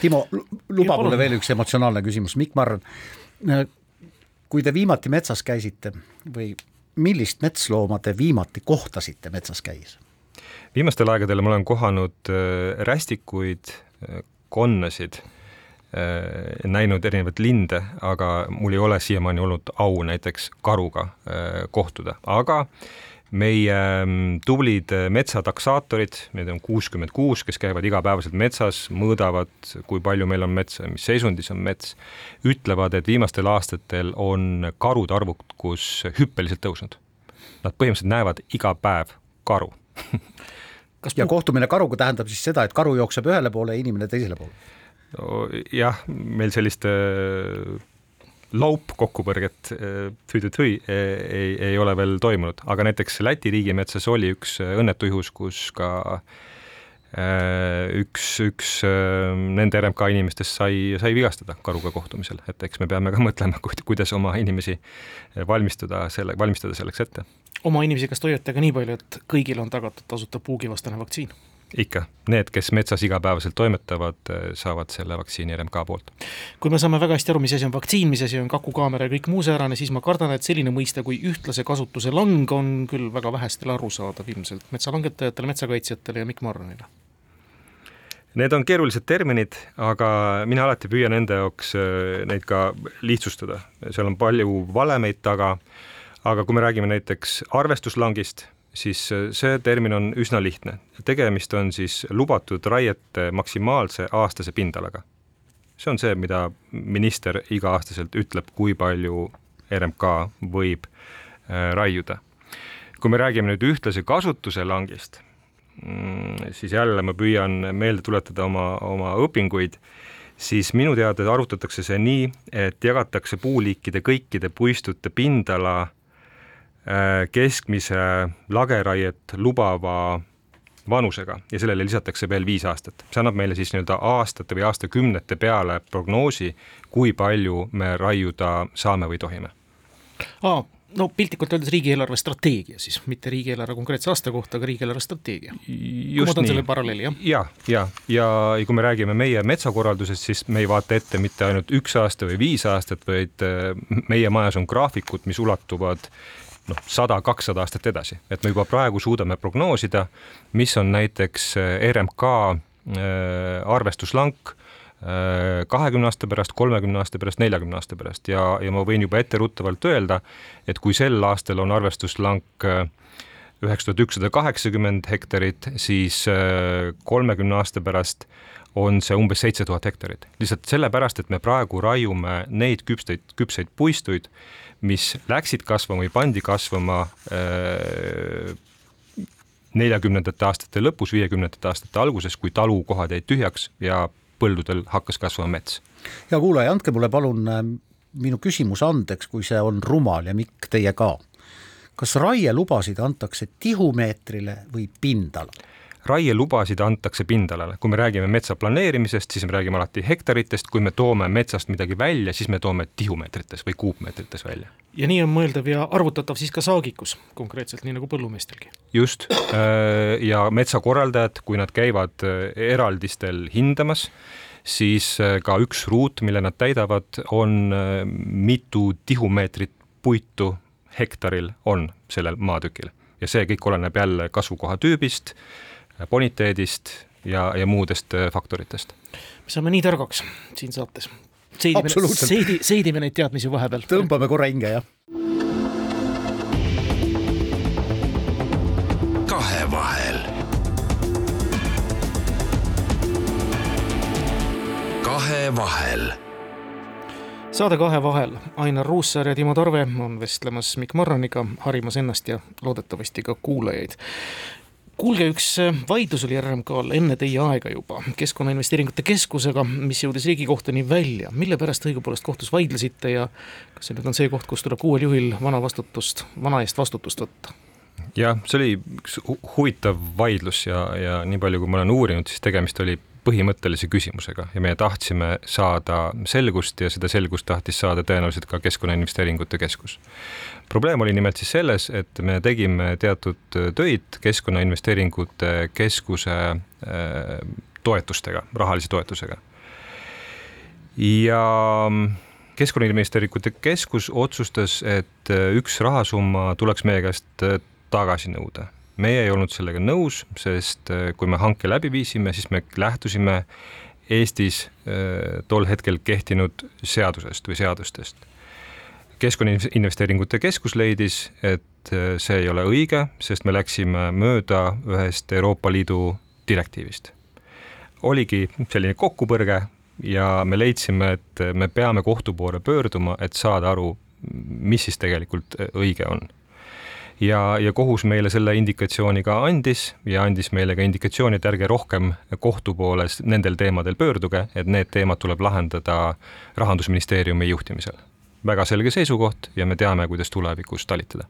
Speaker 2: Timo, luba mulle veel üks emotsionaalne küsimus, Mikk Marran, kui te viimati metsas käisite või millist metslooma te viimati kohtasite metsas käies?
Speaker 3: Viimastel aegadel ma olen kohanud äh, rästikuid, äh, konnasid, äh, näinud erinevaid linde, aga mul ei ole siiamaani olnud au näiteks karuga kohtuda, aga meie mm, tublid metsataksaatorid, neid on kuuskümmend kuus, kes käivad igapäevaselt metsas, mõõdavad, kui palju meil on metsa, mis seisundis on mets, ütlevad, et viimastel aastatel on karude arvukus hüppeliselt tõusnud. Nad põhimõtteliselt näevad iga päev karu
Speaker 2: kas ja kohtumine karuga tähendab siis seda, et karu jookseb ühele poole ja inimene teisele poole?
Speaker 3: No,? jah, meil sellist äh, laupkokkupõrget äh, tüü-tüü ei, ei ole veel toimunud, aga näiteks Läti riigimetsas oli üks äh, õnnetu juhus, kus ka üks, üks nende RMK inimestest sai, sai vigastada karuga kohtumisel, et eks me peame ka mõtlema, kuidas oma inimesi valmistuda selle, valmistada selleks ette
Speaker 4: oma inimesi kas toidate ka nii palju, et kõigile on tagatud tasuta puugivastane vaktsiin?
Speaker 3: ikka, need, kes metsas igapäevaselt toimetavad, saavad selle vaktsiini RMK poolt.
Speaker 4: kui me saame väga hästi aru, mis asi on vaktsiin, mis asi on kakukaamera ja kõik muu säärane, siis ma kardan, et selline mõiste kui ühtlase kasutuse lang on küll väga vähestele arusaadav ilmselt metsalangetajatele, metsakaitsjatele ja Mikk Marranile
Speaker 3: Need on keerulised terminid, aga mina alati püüan enda jaoks äh, neid ka lihtsustada, seal on palju valemeid taga aga kui me räägime näiteks arvestuslangist, siis äh, see termin on üsna lihtne. tegemist on siis lubatud raiete maksimaalse aastase pindalaga. see on see, mida minister iga-aastaselt ütleb, kui palju RMK võib äh, raiuda. kui me räägime nüüd ühtlase kasutuse langist, mm, siis jälle ma püüan meelde tuletada oma, oma õpinguid, siis minu teada arutatakse see nii, et jagatakse puuliikide kõikide puistute pindala äh, keskmise lageraiet lubava vanusega ja sellele lisatakse veel viis aastat. see annab meile siis nii-öelda aastate või aastakümnete peale prognoosi, kui palju me raiuda saame või tohime.
Speaker 4: aa, no piltlikult öeldes riigieelarve strateegia siis, mitte riigieelarve konkreetse aasta kohta, aga riigieelarve strateegia. ma võtan selle paralleeli, jah?
Speaker 3: ja, ja, ja, ja kui me räägime meie metsakorraldusest, siis me ei vaata ette mitte ainult üks aasta või viis aastat, vaid äh, meie majas on graafikud, mis ulatuvad noh, sada, kakssada aastat edasi, et me juba praegu suudame prognoosida, mis on näiteks eh, RMK eh, arvestuslank eh, kahekümne aasta pärast, kolmekümne aasta pärast, neljakümne aasta pärast. Ja, ja ma võin juba etteruttavalt öelda, et kui sel aastal on arvestuslank üheksa tuhat ükssada kaheksakümmend hektarit, siis kolmekümne aasta pärast on see umbes seitse tuhat hektarit. lihtsalt sellepärast, et me praegu raiume neid küpseid, küpseid puistuid, mis läksid kasvama või pandi kasvama äh, neljakümnendate aastate lõpus, viiekümnendate aastate alguses, kui talukohad jäid tühjaks ja põldudel hakkas kasvama mets.
Speaker 2: hea kuulaja, andke mulle palun äh, minu küsimus andeks, kui see on rumal ja Mikk, teie ka. kas raielubasid antakse tihumeetrile või pindalale?
Speaker 3: Raielubasid antakse pindalale, kui me räägime metsa planeerimisest, siis me räägime alati hektaritest, kui me toome metsast midagi välja, siis me toome tihumeetrites või kuupmeetrites välja.
Speaker 4: ja nii on mõeldav ja arvutatav siis ka saagikus konkreetselt, nii nagu põllumeestelgi.
Speaker 3: just, äh, ja metsakorraldajad, kui nad käivad äh, eraldistel hindamas, siis äh, ka üks ruut, mille nad täidavad, on mitu tihumeetrit puitu hektaril on sellel maatükil ja see kõik oleneb jälle kasvukoha tüübist boniteedist ja, ja muudest äh, faktoritest.
Speaker 4: me saame nii targaks siin saates. seidime, seidi, seidime neid teadmisi vahepeal.
Speaker 2: tõmbame korra hinge, jah.
Speaker 1: kahevahel. kahevahel
Speaker 4: saade Kahe vahel, Ainar Ruussaar ja Timo Tarve on vestlemas Mikk Marraniga, harimas ennast ja loodetavasti ka kuulajaid kuulge, üks äh, vaidlus oli RMK-l enne teie aega juba Keskkonnainvesteeringute Keskusega, mis jõudis Riigikohtuni välja. mille pärast õigupoolest kohtus vaidlesite ja kas see nüüd on see koht, kus tuleb uuel juhil vana vastutust, vana eest vastutust võtta?
Speaker 3: jah, see oli üks huvitav vaidlus ja, ja nii palju, kui ma olen uurinud, siis tegemist oli põhimõttelise küsimusega ja meie tahtsime saada selgust ja seda selgust tahtis saada tõenäoliselt ka Keskkonnainvesteeringute Keskus probleem oli nimelt siis selles, et me tegime teatud töid Keskkonnainvesteeringute Keskuse äh, toetustega, rahalise toetusega. ja Keskkonnainvesteeringute Keskus otsustas, et üks rahasumma tuleks meie käest tagasi nõuda. Meie ei olnud sellega nõus, sest äh, kui me hanke läbi viisime, siis me lähtusime Eestis tol hetkel kehtinud seadusest või seadustest Keskkonnainvesteeringute Keskus leidis, et äh, see ei ole õige, sest me läksime mööda ühest Euroopa Liidu direktiivist. oligi selline kokkupõrge ja me leidsime, et me peame kohtu poole pöörduma, et saada aru, mis siis tegelikult äh, õige on. Ja, ja kohus meile selle indikatsiooni ka andis ja andis meile ka indikatsiooni, et ärge rohkem kohtu poole nendel teemadel pöörduge, et need teemad tuleb lahendada Rahandusministeeriumi juhtimisel väga selge seisukoht ja me teame, kuidas tulevikus talitada.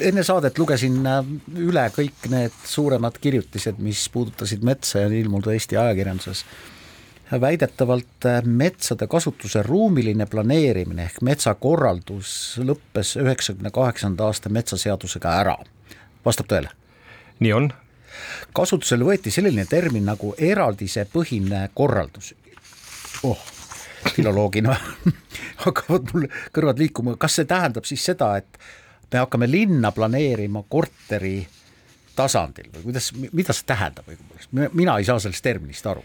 Speaker 2: enne saadet lugesin äh, üle kõik need suuremad kirjutised, mis puudutasid metsa ja ilmunud Eesti ajakirjanduses. Väidetavalt äh, metsade kasutuse ruumiline planeerimine ehk metsakorraldus lõppes üheksakümne kaheksanda aasta metsaseadusega ära. vastab tõele?
Speaker 3: nii on
Speaker 2: kasutusele võeti selline termin nagu eraldisepõhine korraldus. oh, filoloogina hakkavad mul kõrvad liikuma, kas see tähendab siis seda, et me hakkame linna planeerima korteri tasandil või kuidas, mida see tähendab õigupoolest, mina ei saa sellest terminist aru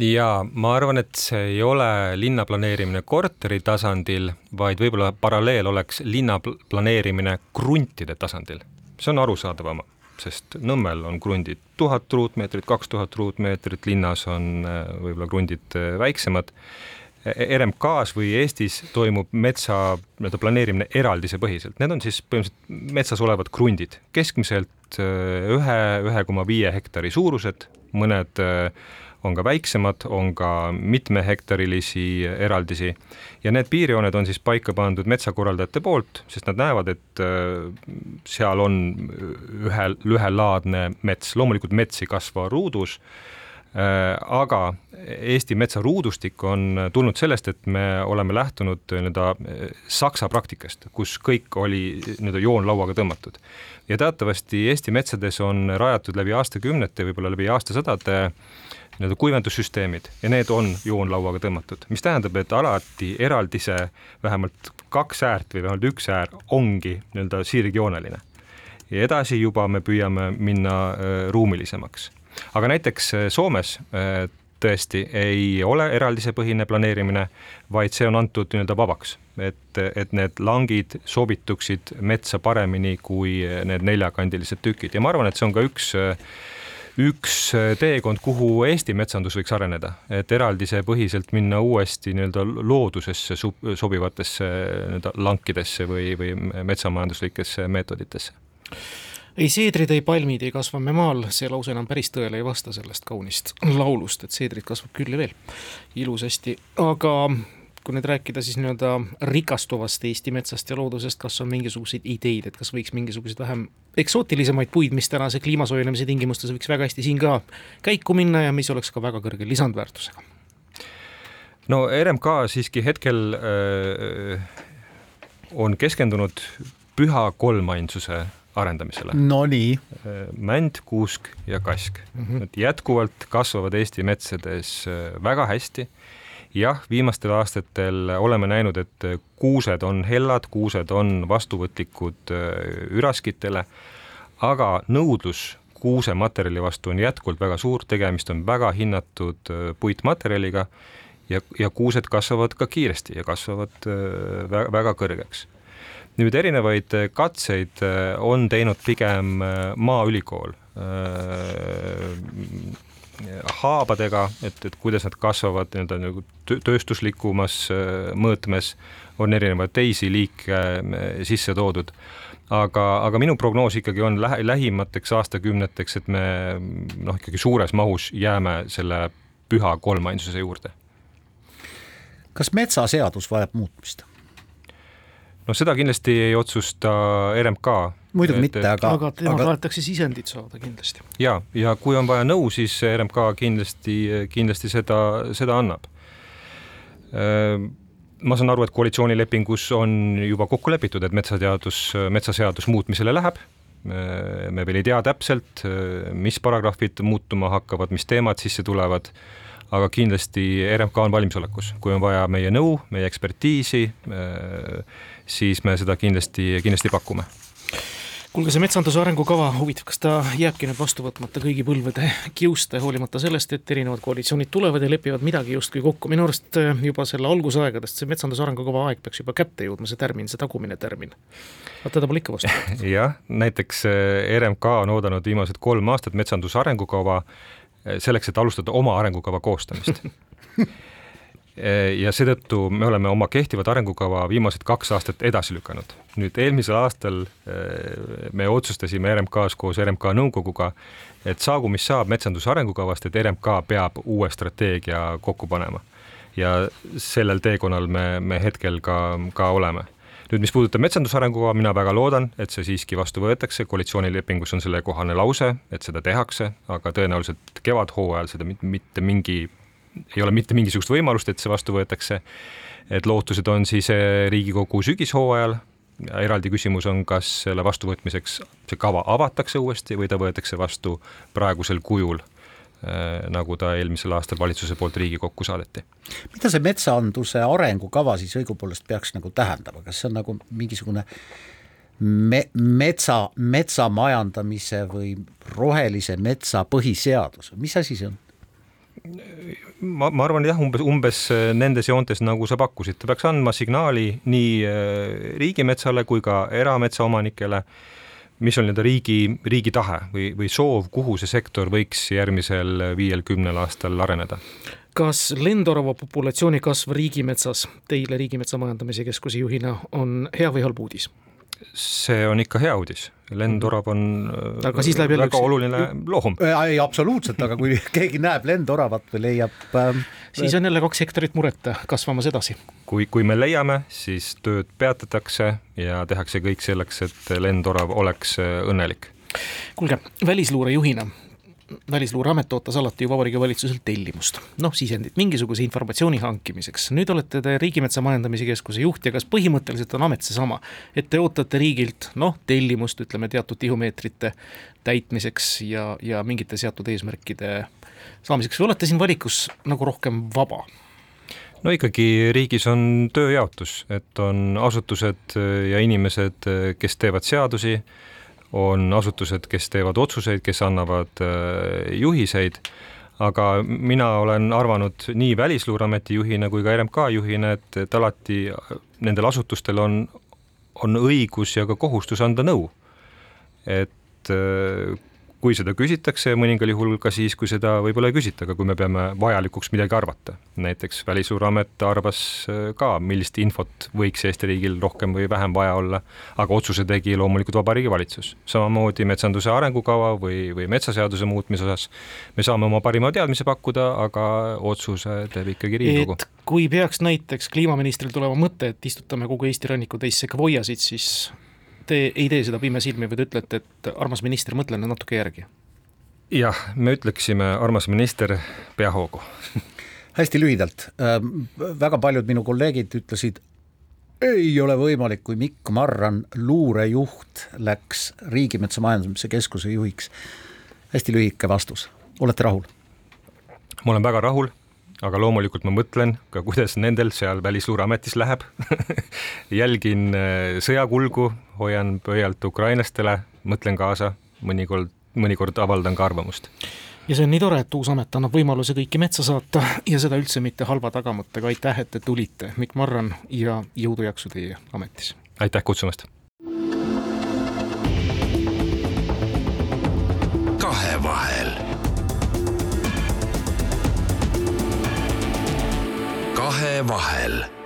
Speaker 3: ja ma arvan, et see ei ole linna planeerimine korteri tasandil, vaid võib-olla paralleel oleks linna planeerimine kruntide tasandil. see on arusaadavam, sest Nõmmel on krundid tuhat ruutmeetrit, kaks tuhat ruutmeetrit, linnas on võib-olla krundid väiksemad RMK-s või Eestis toimub metsa nii-öelda planeerimine eraldise põhiselt, need on siis põhimõtteliselt metsas olevad krundid, keskmiselt äh, ühe, ühe koma viie hektari suurused, mõned äh, on ka väiksemad, on ka mitmehektarilisi eraldisi. Ja need piirjooned on siis paika pandud metsakorraldajate poolt, sest nad näevad, et äh, seal on ühe, ühelaadne mets, loomulikult mets ei kasva ruudus aga Eesti metsaruudustik on tulnud sellest, et me oleme lähtunud nii-öelda äh, Saksa praktikast, kus kõik oli nii-öelda joonlauaga tõmmatud. ja teatavasti Eesti metsades on rajatud läbi aastakümnete, võib-olla läbi aastasadade nii-öelda kuivendussüsteemid ja need on joonlauaga tõmmatud, mis tähendab, et alati eraldise vähemalt kaks äärt või vähemalt üks äär ongi nii-öelda sirgjooneline. ja edasi juba me püüame minna äh, ruumilisemaks aga näiteks äh, Soomes äh, tõesti ei ole eraldisepõhine planeerimine, vaid see on antud nii-öelda vabaks, et, et need langid sobituksid metsa paremini kui need neljakandilised tükid. Ja ma arvan, et see on ka üks üks teekond, kuhu Eesti metsandus võiks areneda, et eraldisepõhiselt minna uuesti nii-öelda loodusesse sobivatesse nii-öelda lankidesse või, või metsamajanduslikesse meetoditesse
Speaker 4: ei seedrid, ei palmid ei kasva me maal, see lause enam päris tõele ei vasta sellest kaunist laulust, et seedrit kasvab küll ja veel ilusasti, aga kui nüüd rääkida siis nii-öelda rikastuvast Eesti metsast ja loodusest, kas on mingisuguseid ideid, et kas võiks mingisuguseid vähem eksootilisemaid puid, mis tänase kliima soojenemise tingimustes võiks väga hästi siin ka käiku minna ja mis oleks ka väga kõrge lisandväärtusega?
Speaker 3: no RMK siiski hetkel öö, äh, on keskendunud püha kolmainsuse arendamisele.
Speaker 2: Nonii.
Speaker 3: Äh, mänd, kuusk ja kask mm. -hmm. et jätkuvalt kasvavad Eesti metsades äh, väga hästi. jah, viimastel aastatel oleme näinud, et äh, kuused on hellad, kuused on vastuvõtlikud üraskitele, aga nõudlus kuusematerjali vastu on jätkuvalt väga suur, tegemist on väga hinnatud puitmaterjaliga ja, ja kuused kasvavad ka kiiresti ja kasvavad väga, väga kõrgeks nüüd erinevaid äh, katseid äh, on teinud pigem äh, Maaülikool haabadega, et, et kuidas nad kasvavad nii-öelda nagu tööstuslikumas mõõtmes, on erinevaid teisi liike sisse toodud. aga, aga minu prognoos ikkagi on lähe, lähimateks aastakümneteks, et me noh, ikkagi suures mahus jääme selle püha kolmainsuse juurde.
Speaker 2: kas metsaseadus vajab muutmist?
Speaker 3: No seda kindlasti ei otsusta RMK.
Speaker 2: muidugi mitte, aga
Speaker 4: aga temalt tahetakse sisendit saada kindlasti.
Speaker 3: ja, ja kui on vaja nõu, siis RMK kindlasti, kindlasti seda, seda annab. ma saan aru, et koalitsioonilepingus on juba kokku lepitud, et metsateadus, metsaseadus muutmisele läheb me veel ei tea täpselt, mis paragrahvid muutuma hakkavad, mis teemad sisse tulevad, aga kindlasti RMK on valmisolekus, kui on vaja meie nõu, meie ekspertiisi, siis me seda kindlasti, kindlasti pakume
Speaker 4: kuulge, see metsanduse arengukava, huvitav, kas ta jääbki nüüd vastu võtmata kõigi põlvede kiuste, hoolimata sellest, et erinevad koalitsioonid tulevad ja lepivad midagi justkui kokku, minu arust äh, juba selle algusaegadest see metsanduse arengukava aeg peaks juba kätte jõudma, see tärmin, see tagumine tärmin. aga teda pole ikka vastu võetud.
Speaker 3: jah, näiteks äh, RMK on oodanud viimased kolm aastat metsanduse arengukava äh, selleks, et alustada oma arengukava koostamist ja seetõttu me oleme oma kehtivat arengukava viimased kaks aastat edasi lükanud. nüüd eelmisel aastal eh, me otsustasime RMK-s koos RMK nõukoguga, et saagu mis saab metsanduse arengukavast, et RMK peab uue strateegia kokku panema. ja sellel teekonnal me, me hetkel ka, ka oleme nüüd, mis puudutab metsanduse arengukava, mina väga loodan, et see siiski vastu võetakse, koalitsioonilepingus on sellekohane lause, et seda tehakse, aga tõenäoliselt kevadhooajal seda mitte mingi ei ole mitte mingisugust võimalust, et see vastu võetakse. et lootused on siis eh, Riigikogu sügishooajal. eraldi küsimus on, kas selle vastuvõtmiseks see kava avatakse uuesti või ta võetakse vastu praegusel kujul nagu ta eelmisel aastal valitsuse poolt Riigikokku saadeti.
Speaker 2: mida see metsanduse arengukava siis õigupoolest peaks nagu tähendama, kas see on nagu mingisugune me-, metsa, metsamajandamise või rohelise metsa põhiseadus, mis asi see on?
Speaker 3: ma, ma arvan jah, umbes, umbes äh, nendes joontes, nagu sa pakkusid, ta peaks andma signaali nii äh, riigimetsale kui ka erametsaomanikele, mis on nii-öelda riigi, riigi tahe või, või soov, kuhu see sektor võiks järgmisel viiel-kümnel aastal areneda?
Speaker 4: kas lendorava populatsiooni kasv riigimetsas teile Riigimetsa Majandamise Keskuse juhina on hea või halb uudis?
Speaker 3: see on ikka hea uudis, lendorav on
Speaker 4: aga siis läheb jälle
Speaker 3: väga üks... oluline loom.
Speaker 2: ei, absoluutselt, aga kui keegi näeb lendoravat või leiab ähm,
Speaker 4: siis on jälle kaks hektarit muret kasvamas edasi.
Speaker 3: kui, kui me leiame, siis tööd peatatakse ja tehakse kõik selleks, et lendorav oleks õnnelik.
Speaker 4: kuulge, välisluure juhina välisluureamet ootas alati ju Vabariigi Valitsuselt tellimust, noh sisendit mingisuguse informatsiooni hankimiseks. nüüd olete te Riigimetsa Majandamise Keskuse juht ja kas põhimõtteliselt on amet seesama, et te ootate riigilt noh, tellimust, ütleme teatud tihumeetrite täitmiseks ja, ja mingite seatud eesmärkide saamiseks või olete siin valikus nagu rohkem vaba?
Speaker 3: no ikkagi riigis on tööjaotus, et on asutused ja inimesed, kes teevad seadusi on asutused, kes teevad otsuseid, kes annavad äh, juhiseid, aga mina olen arvanud nii Välisluureameti juhina kui ka RMK juhina, et, et alati nendel asutustel on, on õigus ja ka kohustus anda nõu. et äh, kui seda küsitakse, mõningal juhul ka siis, kui seda võib-olla ei küsita, aga kui me peame vajalikuks midagi arvata. näiteks Välisluureamet arvas äh, ka, millist infot võiks Eesti riigil rohkem või vähem vaja olla, aga otsuse tegi loomulikult Vabariigi Valitsus. samamoodi metsanduse arengukava või, või metsaseaduse muutmise osas me saame oma parima teadmise pakkuda, aga otsuse teeb ikkagi Riigikogu.
Speaker 4: kui peaks näiteks kliimaministril tulema mõte, et istutame kogu Eesti ranniku täis sekvoiasid, siis te ei tee seda pimesilmi te ütlete, et armas minister, mõtle nüüd natuke järgi?
Speaker 3: jah, me ütleksime, armas minister, pea hoogu
Speaker 2: hästi lühidalt, ähm, väga paljud minu kolleegid ütlesid, ei ole võimalik, kui Mikk Marran, luurejuht, läks Riigimetsa Majandamise Keskuse juhiks. hästi lühike vastus, olete rahul?
Speaker 3: ma olen väga rahul aga loomulikult ma mõtlen ka, kuidas nendel seal Välisluureametis läheb jälgin äh, sõjakulgu, hoian pöialt ukrainlastele, mõtlen kaasa, mõnikord, mõnikord avaldan ka arvamust.
Speaker 4: ja see on nii tore, et uus amet annab võimaluse kõiki metsa saata ja seda üldse mitte halva tagamõttega, aitäh, et te tulite, Mikk Marran ja jõudu-jaksu teie ametis!
Speaker 3: aitäh kutsumast!
Speaker 1: Kahevahel kahevahel